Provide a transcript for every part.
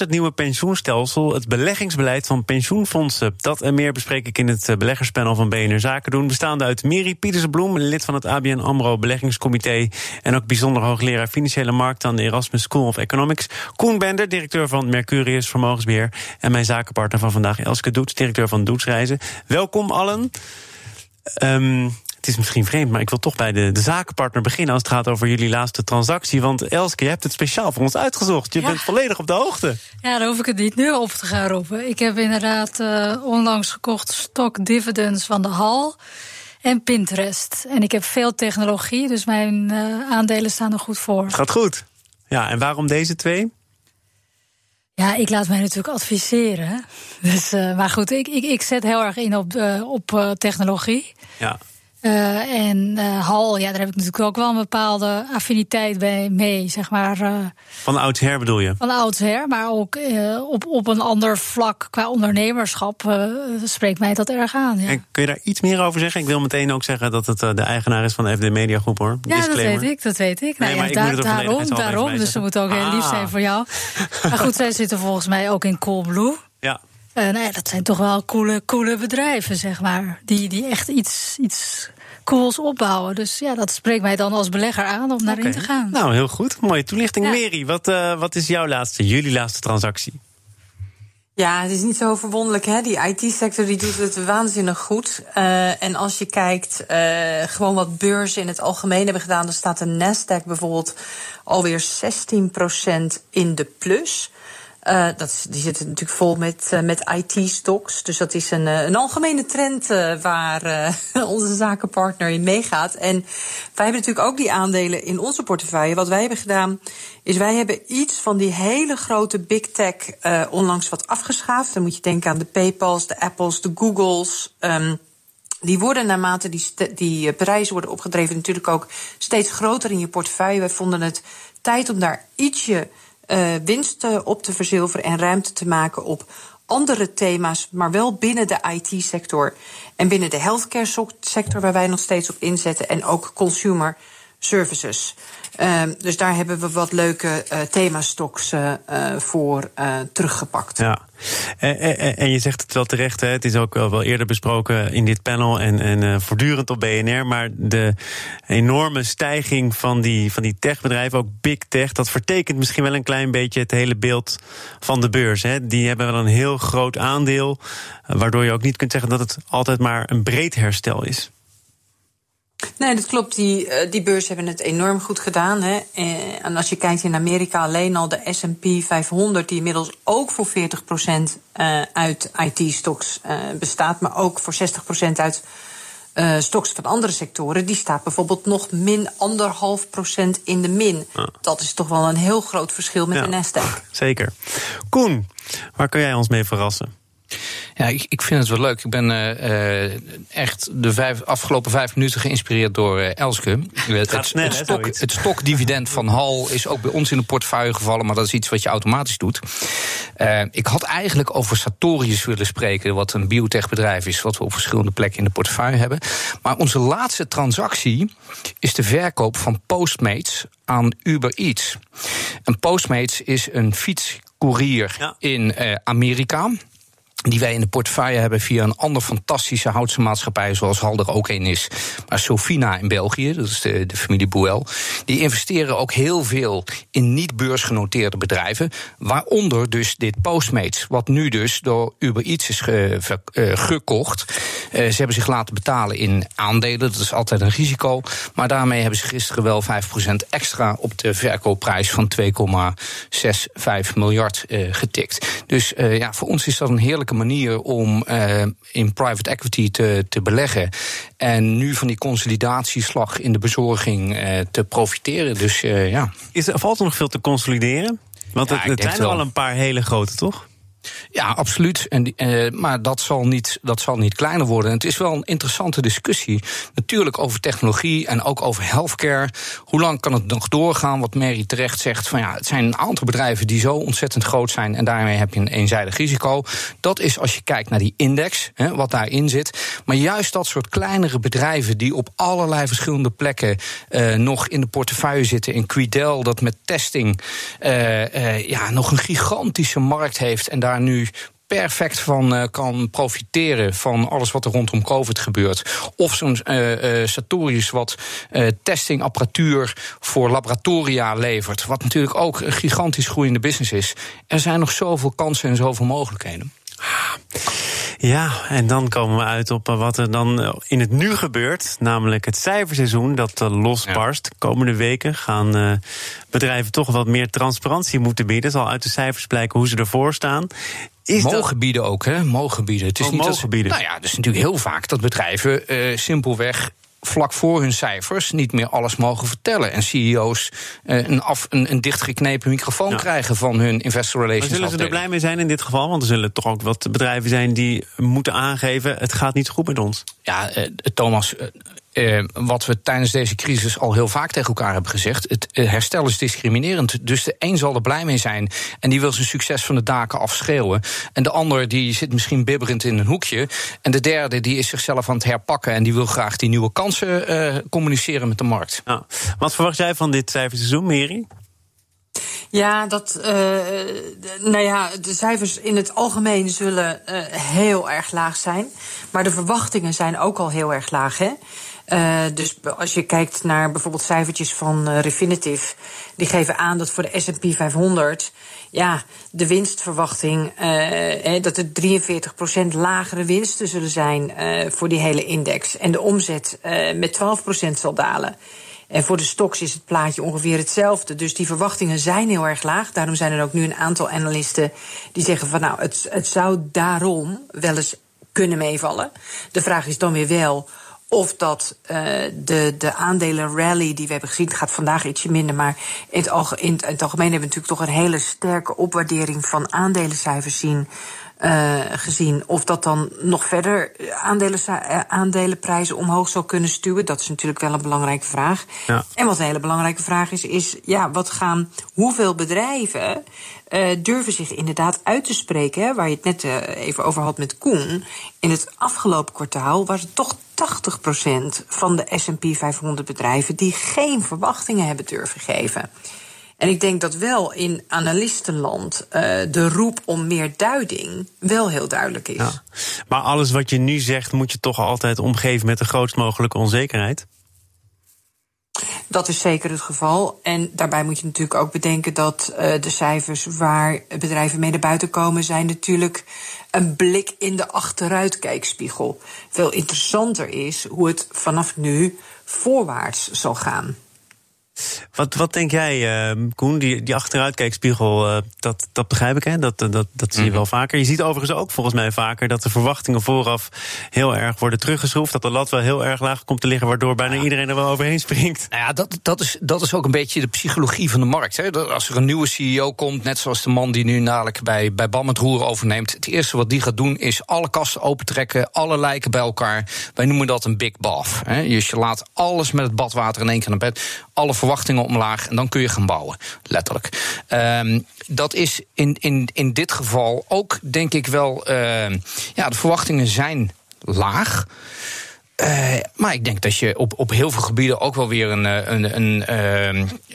het nieuwe pensioenstelsel, het beleggingsbeleid van pensioenfondsen. Dat en meer bespreek ik in het eh, beleggerspanel van BNR Zaken doen. Bestaande uit Miri Pietersbloem, lid van het ABN AMRO Beleggingscomité... en ook bijzonder hoogleraar Financiële Markten aan de Erasmus School of Economics. Koen Bender, directeur van Mercurius Vermogensbeheer... en mijn zakenpartner van vandaag, Elske Doets, directeur van Doetsreizen. Welkom allen. Um, het is misschien vreemd, maar ik wil toch bij de, de zakenpartner beginnen als het gaat over jullie laatste transactie. Want Elske, je hebt het speciaal voor ons uitgezocht. Je bent volledig op de hoogte. Ja, dan hoef ik het niet nu op te gaan roepen. Ik heb inderdaad uh, onlangs gekocht stock dividends van de Hal en Pinterest. En ik heb veel technologie, dus mijn uh, aandelen staan er goed voor. Het gaat goed. Ja, en waarom deze twee? Ja, ik laat mij natuurlijk adviseren. Dus, uh, maar goed, ik, ik, ik zet heel erg in op, op technologie. Ja. Uh, en uh, Hal, ja, daar heb ik natuurlijk ook wel een bepaalde affiniteit bij, mee, zeg maar. Uh, van oudsher bedoel je? Van oudsher, maar ook op, op een ander vlak qua ondernemerschap spreekt mij dat erg aan. Ja. En kun je daar iets meer over zeggen? Ik wil meteen ook zeggen dat het de eigenaar is van de FD Media Groep, hoor. Ja, dat weet ik, dat weet ik. Nee, nou, ja, ik da daarom, daarom dus ze moeten ook heel lief ah. zijn voor jou. maar goed, zij zitten volgens mij ook in Coolblue. Ja. Uh, nou ja, dat zijn toch wel coole, coole bedrijven, zeg maar. Die, die echt iets, iets cools opbouwen. Dus ja, dat spreekt mij dan als belegger aan om daarin te gaan. Nou, heel goed. Mooie toelichting. Ja. Mary, wat, uh, wat is jouw laatste, jullie laatste transactie? Ja, het is niet zo verwonderlijk. Hè? Die IT-sector die doet het waanzinnig goed. Uh, en als je kijkt, uh, gewoon wat beurzen in het algemeen hebben gedaan, dan staat de Nasdaq bijvoorbeeld alweer 16% in de plus. Uh, dat, die zitten natuurlijk vol met, uh, met IT-stocks. Dus dat is een, uh, een algemene trend waar onze zakenpartner in meegaat. En wij hebben natuurlijk ook die aandelen in onze portefeuille. Wat wij hebben gedaan, is wij hebben iets van die hele grote big tech onlangs wat afgeschaafd. Dan moet je denken aan de PayPal's, de Apples, de Googles. Um, die worden naarmate die, die prijzen worden opgedreven natuurlijk ook steeds groter in je portefeuille. Wij vonden het tijd om daar ietsje uh, winst op te verzilveren en ruimte te maken op andere thema's, maar wel binnen de IT-sector en binnen de healthcare sector, waar wij nog steeds op inzetten, en ook consumer services. Uh, dus daar hebben we wat leuke uh, themastocks uh, voor teruggepakt. Ja. En, en, je zegt het wel terecht, hè, het is ook wel eerder besproken in dit panel en, en voortdurend op BNR. Maar de enorme stijging van die, van die techbedrijven, ook big tech, dat vertekent misschien wel een klein beetje het hele beeld van de beurs. Hè. Die hebben wel een heel groot aandeel, waardoor je ook niet kunt zeggen dat het altijd maar een breed herstel is. Nee, dat klopt. Die, uh, die beurzen hebben het enorm goed gedaan. Hè. Eh, en als je kijkt in Amerika alleen al de S&P 500... die inmiddels ook voor 40% uh, uit IT-stocks bestaat... maar ook voor 60% uit stocks van andere sectoren... die staat bijvoorbeeld nog min anderhalf procent in de min. Dat is toch wel een heel groot verschil met ja, de Nasdaq. Zeker. Koen, waar kun jij ons mee verrassen? Ja, ik, ik vind het wel leuk. Ik ben uh, echt de vijf, afgelopen vijf minuten geïnspireerd door uh, Elske. Het, het, snel, het, stok, het stokdividend van Hal is ook bij ons in de portefeuille gevallen, maar dat is iets wat je automatisch doet. Uh, ik had eigenlijk over Sartorius willen spreken, wat een biotechbedrijf is, wat we op verschillende plekken in de portefeuille hebben. Maar onze laatste transactie is de verkoop van Postmates aan Uber Eats. En Postmates is een fietscourier ja. in Amerika die wij in de portefeuille hebben via een ander fantastische houtse maatschappij, zoals Hal er ook een is. Maar Sofina in België, dat is de, familie Boel, die investeren ook heel veel in niet beursgenoteerde bedrijven. Waaronder dus dit Postmates, wat nu dus door Uber Eats is ge, uh, gekocht. Uh, ze hebben zich laten betalen in aandelen, dat is altijd een risico. Maar daarmee hebben ze gisteren wel 5% extra op de verkoopprijs van 2,65 miljard uh, getikt. Dus ja, voor ons is dat een heerlijke manier om in private equity te, te beleggen. En nu van die consolidatieslag in de bezorging te profiteren. Dus ja. Is er, valt er nog veel te consolideren? Want ja, het, het zijn er al een paar hele grote, toch? Ja, absoluut. En, uh, maar dat zal, niet, dat zal niet kleiner worden. En het is wel een interessante discussie. Natuurlijk over technologie en ook over healthcare. Hoe lang kan het nog doorgaan? Wat Mary terecht zegt: van ja, het zijn een aantal bedrijven die zo ontzettend groot zijn. En daarmee heb je een eenzijdig risico. Dat is als je kijkt naar die index, hè, wat daarin zit. Maar juist dat soort kleinere bedrijven die op allerlei verschillende plekken uh, nog in de portefeuille zitten. In Quidel, dat met testing uh, ja, nog een gigantische markt heeft. En daar nu perfect van uh, kan profiteren van alles wat er rondom COVID gebeurt. Of zo'n uh, uh, wat testingapparatuur voor laboratoria levert. Wat natuurlijk ook een gigantisch groeiende business is. Er zijn nog zoveel kansen en zoveel mogelijkheden. Ja, en dan komen we uit op wat er dan in het nu gebeurt. Namelijk het cijferseizoen dat losbarst. Komende weken gaan bedrijven toch wat meer transparantie moeten bieden. Het zal uit de cijfers blijken hoe ze ervoor staan. Is mogen bieden ook, hè? Mogen bieden. Het is oh, niet mogen bieden. Nou ja, het is natuurlijk heel vaak dat bedrijven uh, simpelweg vlak voor hun cijfers niet meer alles mogen vertellen. En CEO's uh, een, af, een, een dichtgeknepen microfoon krijgen van hun investor relations. Maar zullen ze er blij mee zijn in dit geval? Want er zullen toch ook wat bedrijven zijn die moeten aangeven: het gaat niet goed met ons. Ja, uh, Thomas. Uh, wat we tijdens deze crisis al heel vaak tegen elkaar hebben gezegd. Het herstel is discriminerend. Dus de een zal er blij mee zijn. En die wil zijn succes van de daken afschreeuwen. En de ander die zit misschien bibberend in een hoekje. En de derde die is zichzelf aan het herpakken. En die wil graag die nieuwe kansen uh, communiceren met de markt. Ja. Wat verwacht jij van dit cijferseizoen, Mary? Ja, dat, uh, nou ja, de cijfers in het algemeen zullen uh, heel erg laag zijn. Maar de verwachtingen zijn ook al heel erg laag. Hè? Uh, dus als je kijkt naar bijvoorbeeld cijfertjes van uh, Refinitiv, die geven aan dat voor de S&P 500 ja, de winstverwachting, uh, dat er 43% lagere winsten zullen zijn voor die hele index. En de omzet met 12% zal dalen. En voor de stocks is het plaatje ongeveer hetzelfde. Dus die verwachtingen zijn heel erg laag. Daarom zijn er ook nu een aantal analisten die zeggen van nou, het, het zou daarom wel eens kunnen meevallen. De vraag is dan weer wel of dat uh, de, de aandelen rally die we hebben gezien, het gaat vandaag ietsje minder, maar in het, algemeen, in het algemeen hebben we natuurlijk toch een hele sterke opwaardering van aandelencijfers zien. Uh, gezien. Of dat dan nog verder aandelen, uh, aandelenprijzen omhoog zou kunnen stuwen. Dat is natuurlijk wel een belangrijke vraag. Ja. En wat een hele belangrijke vraag is, is ja, wat gaan, hoeveel bedrijven uh, durven zich inderdaad uit te spreken? Hè, waar je het net even over had met Koen. In het afgelopen kwartaal was het toch 80% van de SP 500 bedrijven die geen verwachtingen hebben durven geven. En ik denk dat wel in analistenland uh, de roep om meer duiding wel heel duidelijk is. Maar alles wat je nu zegt, moet je toch altijd omgeven met de grootst mogelijke onzekerheid? Dat is zeker het geval. En daarbij moet je natuurlijk ook bedenken dat uh, de cijfers waar bedrijven mee naar buiten komen, zijn natuurlijk een blik in de achteruitkijkspiegel. Veel interessanter is hoe het vanaf nu voorwaarts zal gaan. Wat, wat denk jij, uh, Koen? Die, die achteruitkijkspiegel, uh, dat, dat begrijp ik, hè? Dat, dat, dat zie je mhm. wel vaker. Je ziet overigens ook volgens mij vaker dat de verwachtingen vooraf heel erg worden teruggeschroefd. Dat de lat wel heel erg laag komt te liggen, waardoor bijna iedereen er wel overheen springt. Nou ja, dat, dat, is, dat is ook een beetje de psychologie van de markt. Hè? Als er een nieuwe CEO komt, net zoals de man die nu dadelijk bij, bij BAM het roer overneemt. Het eerste wat die gaat doen is alle kasten opentrekken, alle lijken bij elkaar. Wij noemen dat een big bath. Hè? Dus je laat alles met het badwater in één keer naar bed. Alle verwachtingen omlaag en dan kun je gaan bouwen, letterlijk. Um, dat is in, in, in dit geval ook, denk ik wel, uh, ja, de verwachtingen zijn laag. Uh, maar ik denk dat je op, op heel veel gebieden ook wel weer een, eh, een, een,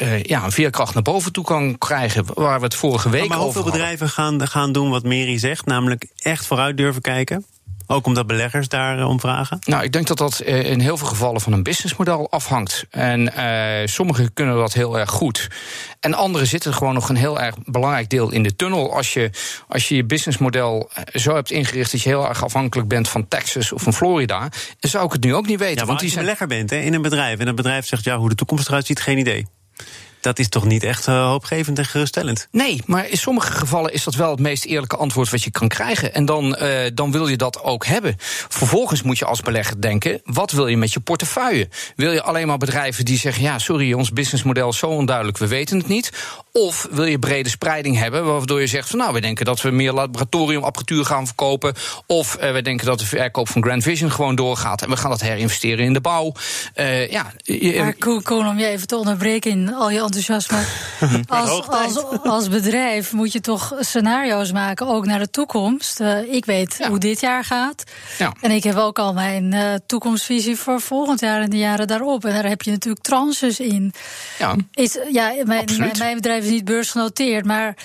uh, ja, een veerkracht naar boven toe kan krijgen. Waar we het vorige week maar, maar hoeveel bedrijven gaan, gaan doen wat Mary zegt, namelijk echt vooruit durven kijken? Ook omdat beleggers daar eh, om vragen? Nou, ik denk dat dat eh, in heel veel gevallen van een businessmodel afhangt. En uh, sommigen kunnen dat heel erg goed. En anderen zitten gewoon nog een heel erg belangrijk deel in de tunnel. Als je als je, je businessmodel zo hebt ingericht dat je heel erg afhankelijk bent van Texas of van Florida, zou ik het nu ook niet weten. Ja, want als je belegger bent hè, in een bedrijf en een bedrijf zegt ja, hoe de toekomst eruit ziet, geen idee dat is toch niet echt uh, hoopgevend en geruststellend? Nee, maar in sommige gevallen is dat wel het meest eerlijke antwoord wat je kan krijgen. En dan, uh, dan wil je dat ook hebben. Vervolgens moet je als belegger denken: wat wil je met je portefeuille? Wil je alleen maar bedrijven die zeggen: ja, sorry, ons businessmodel is zo onduidelijk, we weten het niet? Of wil je brede spreiding hebben, waardoor je zegt van nou, we denken dat we meer laboratoriumapparatuur gaan verkopen. Of uh, we denken dat de verkoop van Grand Vision gewoon doorgaat. En we gaan dat herinvesteren in de bouw. Uh, ja, maar Koen, om je even te onderbreken in al je enthousiasme. als, als, als bedrijf moet je toch scenario's maken, ook naar de toekomst. Uh, ik weet hoe dit jaar gaat. Ja. En ik heb ook al mijn uh, toekomstvisie voor volgend jaar en de jaren daarop. En daar heb je natuurlijk tranches in. Ja, is, ja mijn, mijn, mijn bedrijf is niet beursgenoteerd, maar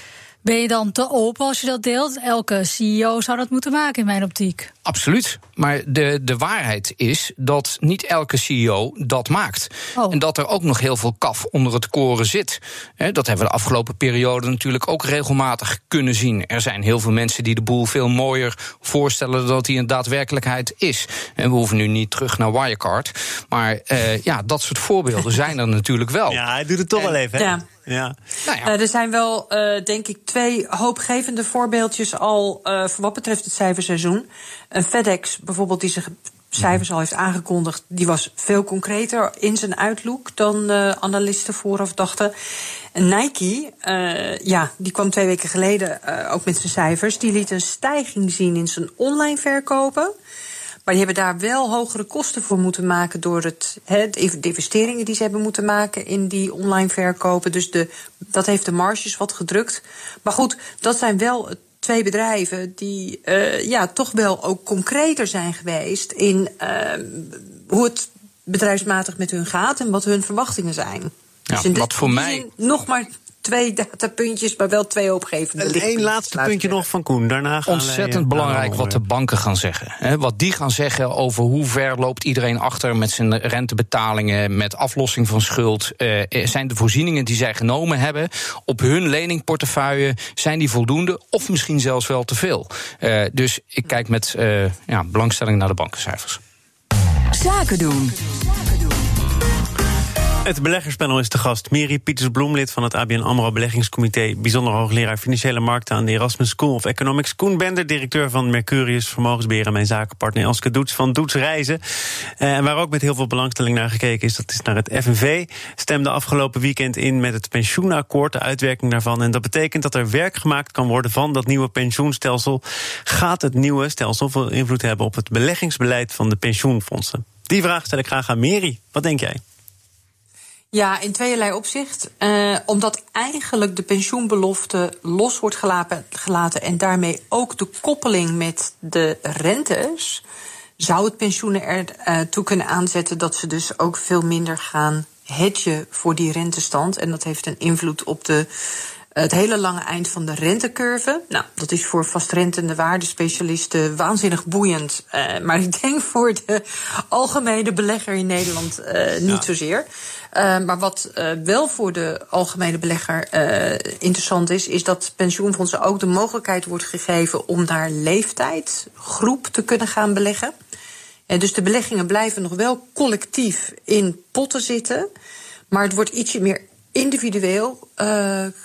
ben je dan te open als je dat deelt? Elke CEO zou dat moeten maken, in mijn optiek. Absoluut. Maar de, de waarheid is dat niet elke CEO dat maakt. Oh. En dat er ook nog heel veel kaf onder het koren zit. dat hebben we de afgelopen periode natuurlijk ook regelmatig kunnen zien. Er zijn heel veel mensen die de boel veel mooier voorstellen dan dat die in daadwerkelijkheid is. En we hoeven nu niet terug naar Wirecard. Maar uh, ja, dat soort voorbeelden zijn er natuurlijk wel. Ja, hij doet het toch wel even. Hè? Ja. Ja. Nou ja. Uh, er zijn wel, uh, denk ik, twee hoopgevende voorbeeldjes al uh, voor wat betreft het cijferseizoen. Een FedEx bijvoorbeeld, die zich cijfers al heeft aangekondigd, die was veel concreter in zijn uitlook dan analisten vooraf dachten. En Nike, ja, die kwam twee weken geleden ook met zijn cijfers. Die liet een stijging zien in zijn online verkopen. Maar die hebben daar wel hogere kosten voor moeten maken door het, de investeringen die ze hebben moeten maken in die online verkopen. Dus de, dat heeft de marges wat gedrukt. Maar goed, dat zijn wel twee bedrijven die uh, ja, toch wel ook concreter zijn geweest in uh, hoe het bedrijfsmatig met hun gaat en wat hun verwachtingen zijn. Ja, dus wat voor mij. Nog maar twee datapuntjes, maar wel twee opgevende En één laatste puntje nog van Koen. Daarna gaan Ontzettend belangrijk wat de banken gaan zeggen. Hè, wat die gaan zeggen over hoe ver loopt iedereen achter met zijn rentebetalingen, met aflossing van schuld. Uh, zijn de voorzieningen die zij genomen hebben op hun leningportefeuille, zijn die voldoende of misschien zelfs wel te veel? Uh, dus ik kijk met uh, ja, belangstelling naar de bankencijfers. Zaken doen. Het beleggerspanel is te gast. Miri Pieters-Bloem, lid van het ABN AMRO Beleggingscomité... bijzonder hoogleraar Financiële Markten aan de Erasmus School of Economics. Koen Bender, directeur van Mercurius Vermogensbeheer... en mijn zakenpartner Elske Doets van Doets Reizen. Eh, en waar ook met heel veel belangstelling naar gekeken is... dat is naar het FNV. Stemde afgelopen weekend in met het pensioenakkoord... de uitwerking daarvan. En dat betekent dat er werk gemaakt kan worden van dat nieuwe pensioenstelsel. Gaat het nieuwe stelsel veel invloed hebben... op het beleggingsbeleid van de pensioenfondsen? Die vraag stel ik graag aan Meri. Wat denk jij? Ja, in tweeërlei opzicht. Uh, omdat eigenlijk de pensioenbelofte los wordt gelaten, gelaten en daarmee ook de koppeling met de rentes, zou het pensioenen ertoe uh, kunnen aanzetten dat ze dus ook veel minder gaan hedgen voor die rentestand. En dat heeft een invloed op de het hele lange eind van de rentecurve. Nou, dat is voor vastrentende waardespecialisten waanzinnig boeiend. Uh, maar ik denk voor de algemene belegger in Nederland uh, niet ja. zozeer. Uh, maar wat wel voor de algemene belegger interessant is, is dat pensioenfondsen ook de mogelijkheid wordt gegeven om naar leeftijdsgroep te kunnen gaan beleggen. En dus de beleggingen blijven nog wel collectief in potten zitten. Maar het wordt ietsje meer individueel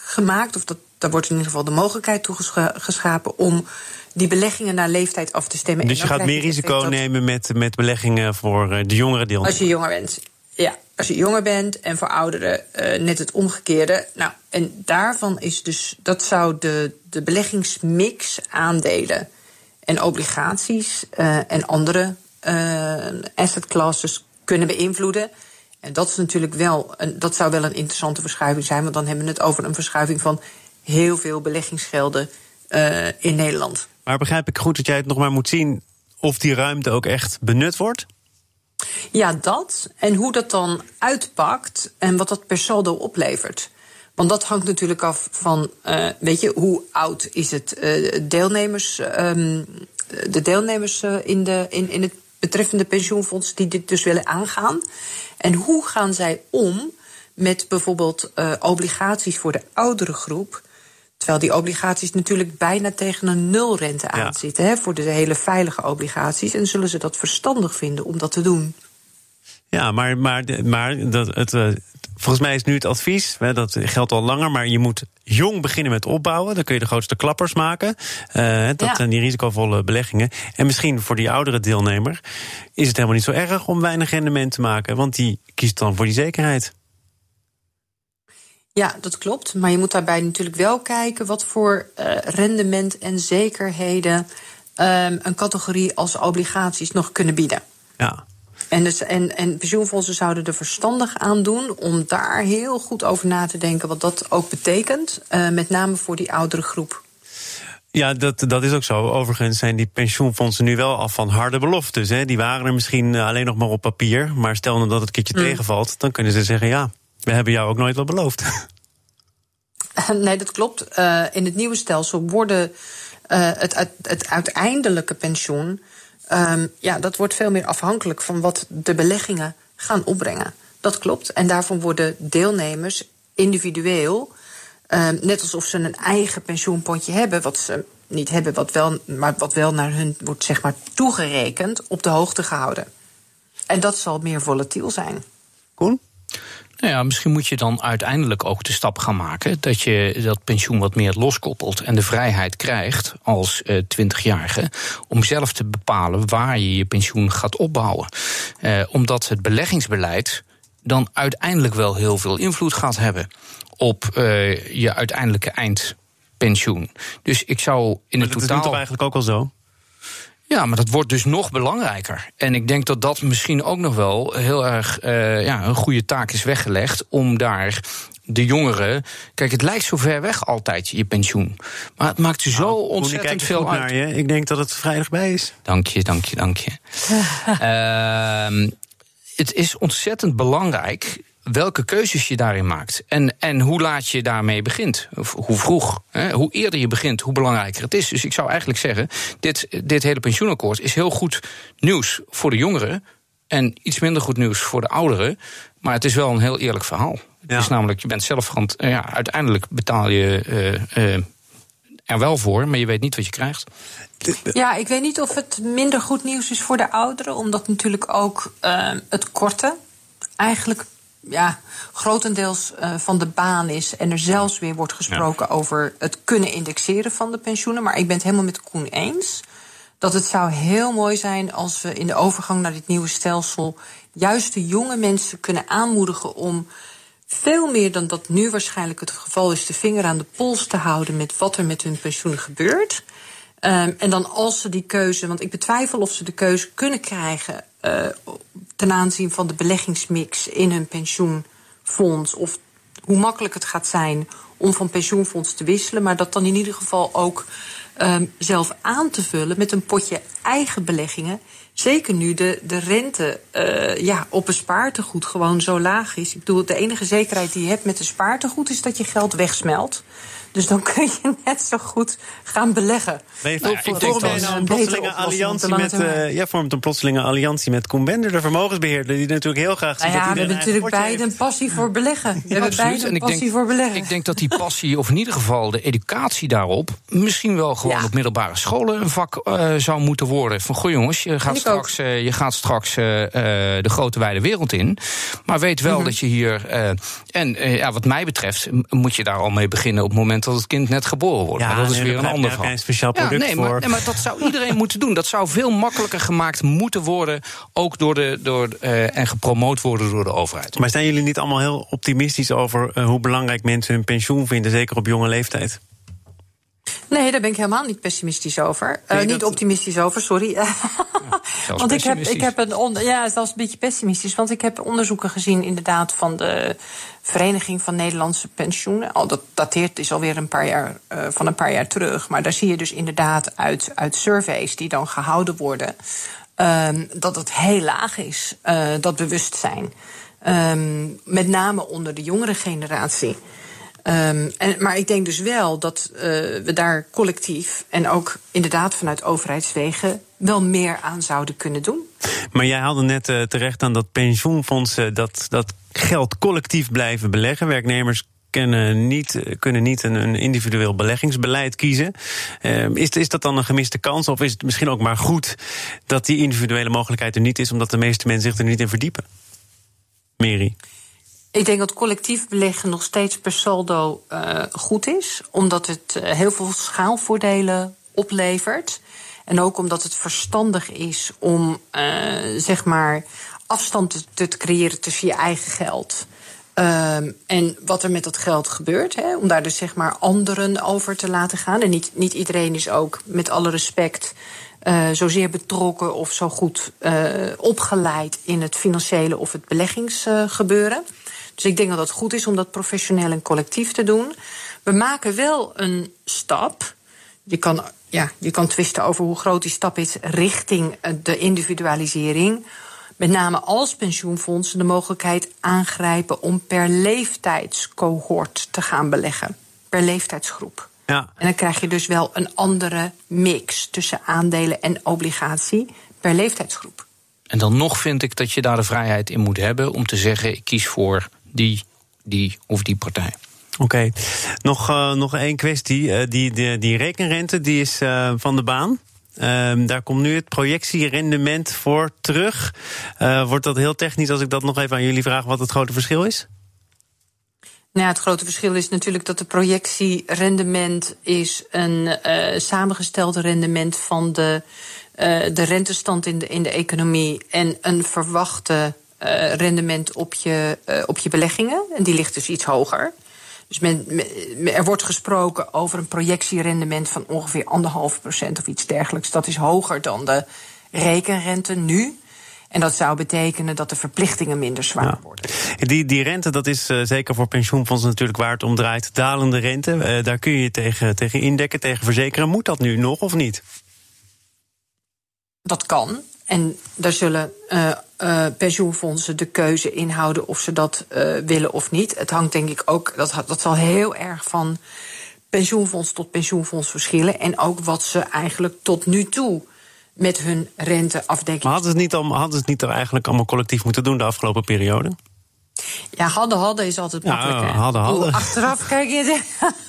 gemaakt, of dat, daar wordt in ieder geval de mogelijkheid toe geschapen om die beleggingen naar leeftijd af te stemmen. Dus je gaat meer risico nemen met, met beleggingen voor eh, de jongere deel. Als je jonger bent. Ja, als je jonger bent en voor ouderen uh, net het omgekeerde. Nou, en daarvan is dus, dat zou de, de beleggingsmix aandelen en obligaties uh, en andere uh, asset classes kunnen beïnvloeden. En dat is natuurlijk wel, een, dat zou wel een interessante verschuiving zijn, want dan hebben we het over een verschuiving van heel veel beleggingsgelden in Nederland. Maar begrijp ik goed dat jij het nog maar moet zien of die ruimte ook echt benut wordt? Ja, dat. En hoe dat dan uitpakt en wat dat per saldo oplevert. Want dat hangt natuurlijk af van, uh, weet je, hoe oud is het uh, deelnemers, um, de deelnemers uh, in, de, in, in het betreffende pensioenfonds die dit dus willen aangaan. En hoe gaan zij om met bijvoorbeeld obligaties voor de oudere groep? Terwijl die obligaties natuurlijk bijna tegen een nulrente ja. aanzitten hè, voor de hele veilige obligaties. En zullen ze dat verstandig vinden om dat te doen? Ja, maar, maar, maar dat, het, uh, volgens mij is nu het advies, hè, dat geldt al langer, maar je moet jong beginnen met opbouwen. Dan kun je de grootste klappers maken. Uh, dat ja. zijn die risicovolle beleggingen. En misschien voor die oudere deelnemer is het helemaal niet zo erg om weinig rendement te maken, want die kiest dan voor die zekerheid. Ja, dat klopt. Maar je moet daarbij natuurlijk wel kijken wat voor uh, rendement en zekerheden um, een categorie als obligaties nog kunnen bieden. Ja. En, dus, en, en pensioenfondsen zouden er verstandig aan doen om daar heel goed over na te denken wat dat ook betekent. Uh, met name voor die oudere groep. Ja, dat, dat is ook zo. Overigens zijn die pensioenfondsen nu wel af van harde beloftes. Hè. Die waren er misschien alleen nog maar op papier. Maar stel nou dat het een keertje mm. tegenvalt, dan kunnen ze zeggen: ja, we hebben jou ook nooit wat beloofd. Nee, dat klopt. Uh, in het nieuwe stelsel worden uh, het, het, het, uiteindelijke pensioen. Um, ja, dat wordt veel meer afhankelijk van wat de beleggingen gaan opbrengen. Dat klopt. En daarvan worden deelnemers individueel. Um, net alsof ze een eigen pensioenpotje hebben, wat ze niet hebben, wat wel, maar wat wel naar hun wordt zeg maar, toegerekend, op de hoogte gehouden. En dat zal meer volatiel zijn. Koen? Nou ja, misschien moet je dan uiteindelijk ook de stap gaan maken dat je dat pensioen wat meer loskoppelt en de vrijheid krijgt als twintigjarige uh, om zelf te bepalen waar je je pensioen gaat opbouwen. Uh, omdat het beleggingsbeleid dan uiteindelijk wel heel veel invloed gaat hebben op uh, je uiteindelijke eindpensioen. Dus ik zou in maar het dat totaal. is toch eigenlijk ook al zo? Ja, maar dat wordt dus nog belangrijker. En ik denk dat dat misschien ook nog wel heel erg uh, ja, een goede taak is weggelegd om daar de jongeren. Kijk, het lijkt zo ver weg altijd, je pensioen. Maar het maakt zo nou, ontzettend veel uit. Naar je. Ik denk dat het vrijdag bij is. Dank je, dank je, dank je. uh, het is ontzettend belangrijk welke keuzes je daarin maakt. En, en hoe laat je daarmee begint. Of hoe vroeg. Hè? Hoe eerder je begint, hoe belangrijker het is. Dus ik zou eigenlijk zeggen: dit, dit hele pensioenakkoord is heel goed nieuws voor de jongeren. En iets minder goed nieuws voor de ouderen. Maar het is wel een heel eerlijk verhaal. Ja. Het is namelijk, je bent zelf verant, ja, uiteindelijk betaal je uh, uh, er wel voor, maar je weet niet wat je krijgt. Ja, ik weet niet of het minder goed nieuws is voor de ouderen, omdat natuurlijk ook uh, het korte eigenlijk ja, grotendeels uh, van de baan is. En er zelfs weer wordt gesproken ja. over het kunnen indexeren van de pensioenen. Maar ik ben het helemaal met Koen eens. Dat het zou heel mooi zijn als we in de overgang naar dit nieuwe stelsel. juist de jonge mensen kunnen aanmoedigen om. veel meer dan dat nu waarschijnlijk het geval is. de vinger aan de pols te houden met wat er met hun pensioen gebeurt. Um, en dan als ze die keuze, want ik betwijfel of ze de keuze kunnen krijgen uh, ten aanzien van de beleggingsmix in hun pensioenfonds. Of hoe makkelijk het gaat zijn om van pensioenfonds te wisselen. Maar dat dan in ieder geval ook um, zelf aan te vullen met een potje eigen beleggingen. Zeker nu de, de rente uh, ja, op een spaartegoed gewoon zo laag is. Ik bedoel, de enige zekerheid die je hebt met een spaartegoed is dat je geld wegsmelt. Dus dan kun je net zo goed gaan beleggen. Nee, nou, ik nou een plotselinge alliantie met, uh, ja, vormt een plotselinge alliantie met Koen Bender, de vermogensbeheerder, die natuurlijk heel graag ziet nou ja, dat we hebben natuurlijk beide een passie voor beleggen. We hebben beide een passie denk, voor beleggen. Ik denk dat die passie, of in ieder geval de educatie daarop, misschien wel gewoon ja. op middelbare scholen een vak uh, zou moeten worden. Van goh jongens, je gaat straks, uh, je gaat straks de grote wijde wereld in. Maar weet wel mm -hmm. dat je hier. en ja, wat mij betreft, moet je daar al mee beginnen op het moment dat het kind net geboren wordt. Ja, maar dat is weer een ander verhaal. verhaal. een speciaal product ja, nee, voor. maar, nee, maar dat zou iedereen moeten doen. Dat zou veel makkelijker gemaakt moeten worden, ook door de, door, uh, en gepromoot worden door de overheid. Maar zijn jullie niet allemaal heel optimistisch over uh, hoe belangrijk mensen hun pensioen vinden, zeker op jonge leeftijd? Nee, daar ben ik helemaal niet pessimistisch over. Uh, niet dat... optimistisch over, sorry. Ja, want ik heb, ik heb een on, ja, zelfs een beetje pessimistisch. Want ik heb onderzoeken gezien, inderdaad, van de Vereniging van Nederlandse Pensioenen. Al dat dateert is alweer een paar jaar uh, van een paar jaar terug. Maar daar zie je dus inderdaad uit, uit surveys die dan gehouden worden. Um, dat het heel laag is, uh, dat bewustzijn. Um, met name onder de jongere generatie. En, maar ik denk dus wel dat uh, we daar collectief en ook inderdaad vanuit overheidswegen wel meer aan zouden kunnen doen. Maar jij haalde net uh, terecht aan dat pensioenfondsen dat, dat geld collectief blijven beleggen. Werknemers kunnen niet, kunnen niet een, een individueel beleggingsbeleid kiezen. Uh, is, is dat dan een gemiste kans? Of is het misschien ook maar goed dat die individuele mogelijkheid er niet is, omdat de meeste mensen zich er niet in verdiepen? Mary. Ik denk dat collectief beleggen nog steeds per saldo uh, goed is, omdat het uh, heel veel schaalvoordelen oplevert. En ook omdat het verstandig is om uh, zeg maar afstand te, creëren tussen je eigen geld Um, en wat er met dat geld gebeurt, hè, om daar dus zeg maar anderen over te laten gaan. En niet, niet iedereen is ook, met alle respect, uh, zozeer betrokken of zo goed opgeleid in het financiële of het beleggingsgebeuren. Dus ik denk dat het goed is om dat professioneel en collectief te doen. We maken wel een stap. Je kan, ja, je kan twisten over hoe groot die stap is richting de individualisering. Met name als pensioenfondsen de mogelijkheid aangrijpen om per leeftijdscohort te gaan beleggen. Per leeftijdsgroep. Ja. En dan krijg je dus wel een andere mix tussen aandelen en obligatie per leeftijdsgroep. En dan nog vind ik dat je daar de vrijheid in moet hebben om te zeggen: ik kies voor die, die of die partij. Oké, nog, uh, nog één kwestie. Uh, die, die, die rekenrente die is uh, van de baan. Um, daar komt nu het projectierendement voor terug. wordt dat heel technisch als ik dat nog even aan jullie vraag wat het grote verschil is? Nou, het grote verschil is natuurlijk dat de projectierendement is een uh, samengesteld rendement van de, uh, de rentestand in de, in de economie en een verwachte uh, rendement op je, op je beleggingen. En die ligt dus iets hoger. Dus men, er wordt gesproken over een projectierendement van ongeveer anderhalf procent of iets dergelijks. Dat is hoger dan de rekenrente nu. En dat zou betekenen dat de verplichtingen minder zwaar worden. Die, die rente, dat is uh, zeker voor pensioenfondsen natuurlijk waar het om draait. Dalende rente, uh, daar kun je tegen, tegen indekken, tegen verzekeren. Moet dat nu nog of niet? Dat kan. En daar zullen uh, uh, pensioenfondsen de keuze inhouden of ze dat uh, willen of niet. Het hangt denk ik ook, dat, dat zal heel erg van pensioenfonds tot pensioenfonds verschillen. En ook wat ze eigenlijk tot nu toe met hun renteafdekking. Maar hadden het niet, al, hadden ze het niet eigenlijk allemaal collectief moeten doen de afgelopen periode? Ja, hadden hadden is altijd makkelijk. Ja, hadden hadden. achteraf, kijk je,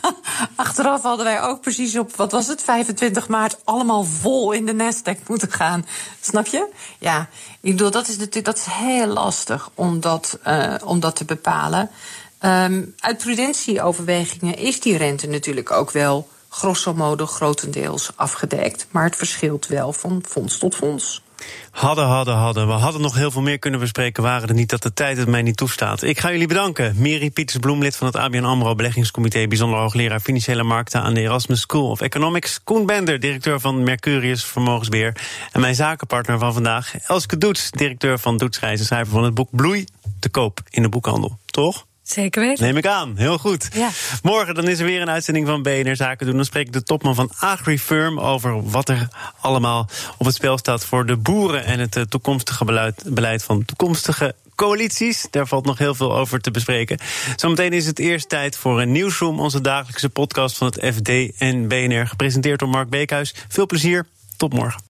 achteraf hadden wij ook precies op, wat was het, 25 maart, allemaal vol in de Nasdaq moeten gaan. Snap je? Ja, ik bedoel, dat is natuurlijk dat is heel lastig om dat, uh, om dat te bepalen. Um, uit prudentieoverwegingen is die rente natuurlijk ook wel grosso modo grotendeels afgedekt. Maar het verschilt wel van fonds tot fonds. Hadden, hadden, hadden. We hadden nog heel veel meer kunnen bespreken, waren er niet dat de tijd het mij niet toestaat. Ik ga jullie bedanken. Mary Pieters-Bloem, lid van het ABN AMRO Beleggingscomité... bijzonder hoogleraar Financiële Markten aan de Erasmus School of Economics. Koen Bender, directeur van Mercurius Vermogensbeheer. En mijn zakenpartner van vandaag, Elske Doets, directeur van Doetsreizen... schrijver van het boek Bloei, te koop in de boekhandel. Toch? Zeker weten. Neem ik aan, heel goed. Ja. Morgen dan is er weer een uitzending van BNR Zaken doen. Dan spreek ik de topman van AgriFirm over wat er allemaal op het spel staat voor de boeren en het eh, toekomstige beleid, beleid van toekomstige coalities. Daar valt nog heel veel over te bespreken. Zometeen is het eerst tijd voor een nieuwsroom, onze dagelijkse podcast van het FD en BNR, gepresenteerd door Mark Beekhuis. Veel plezier, tot morgen.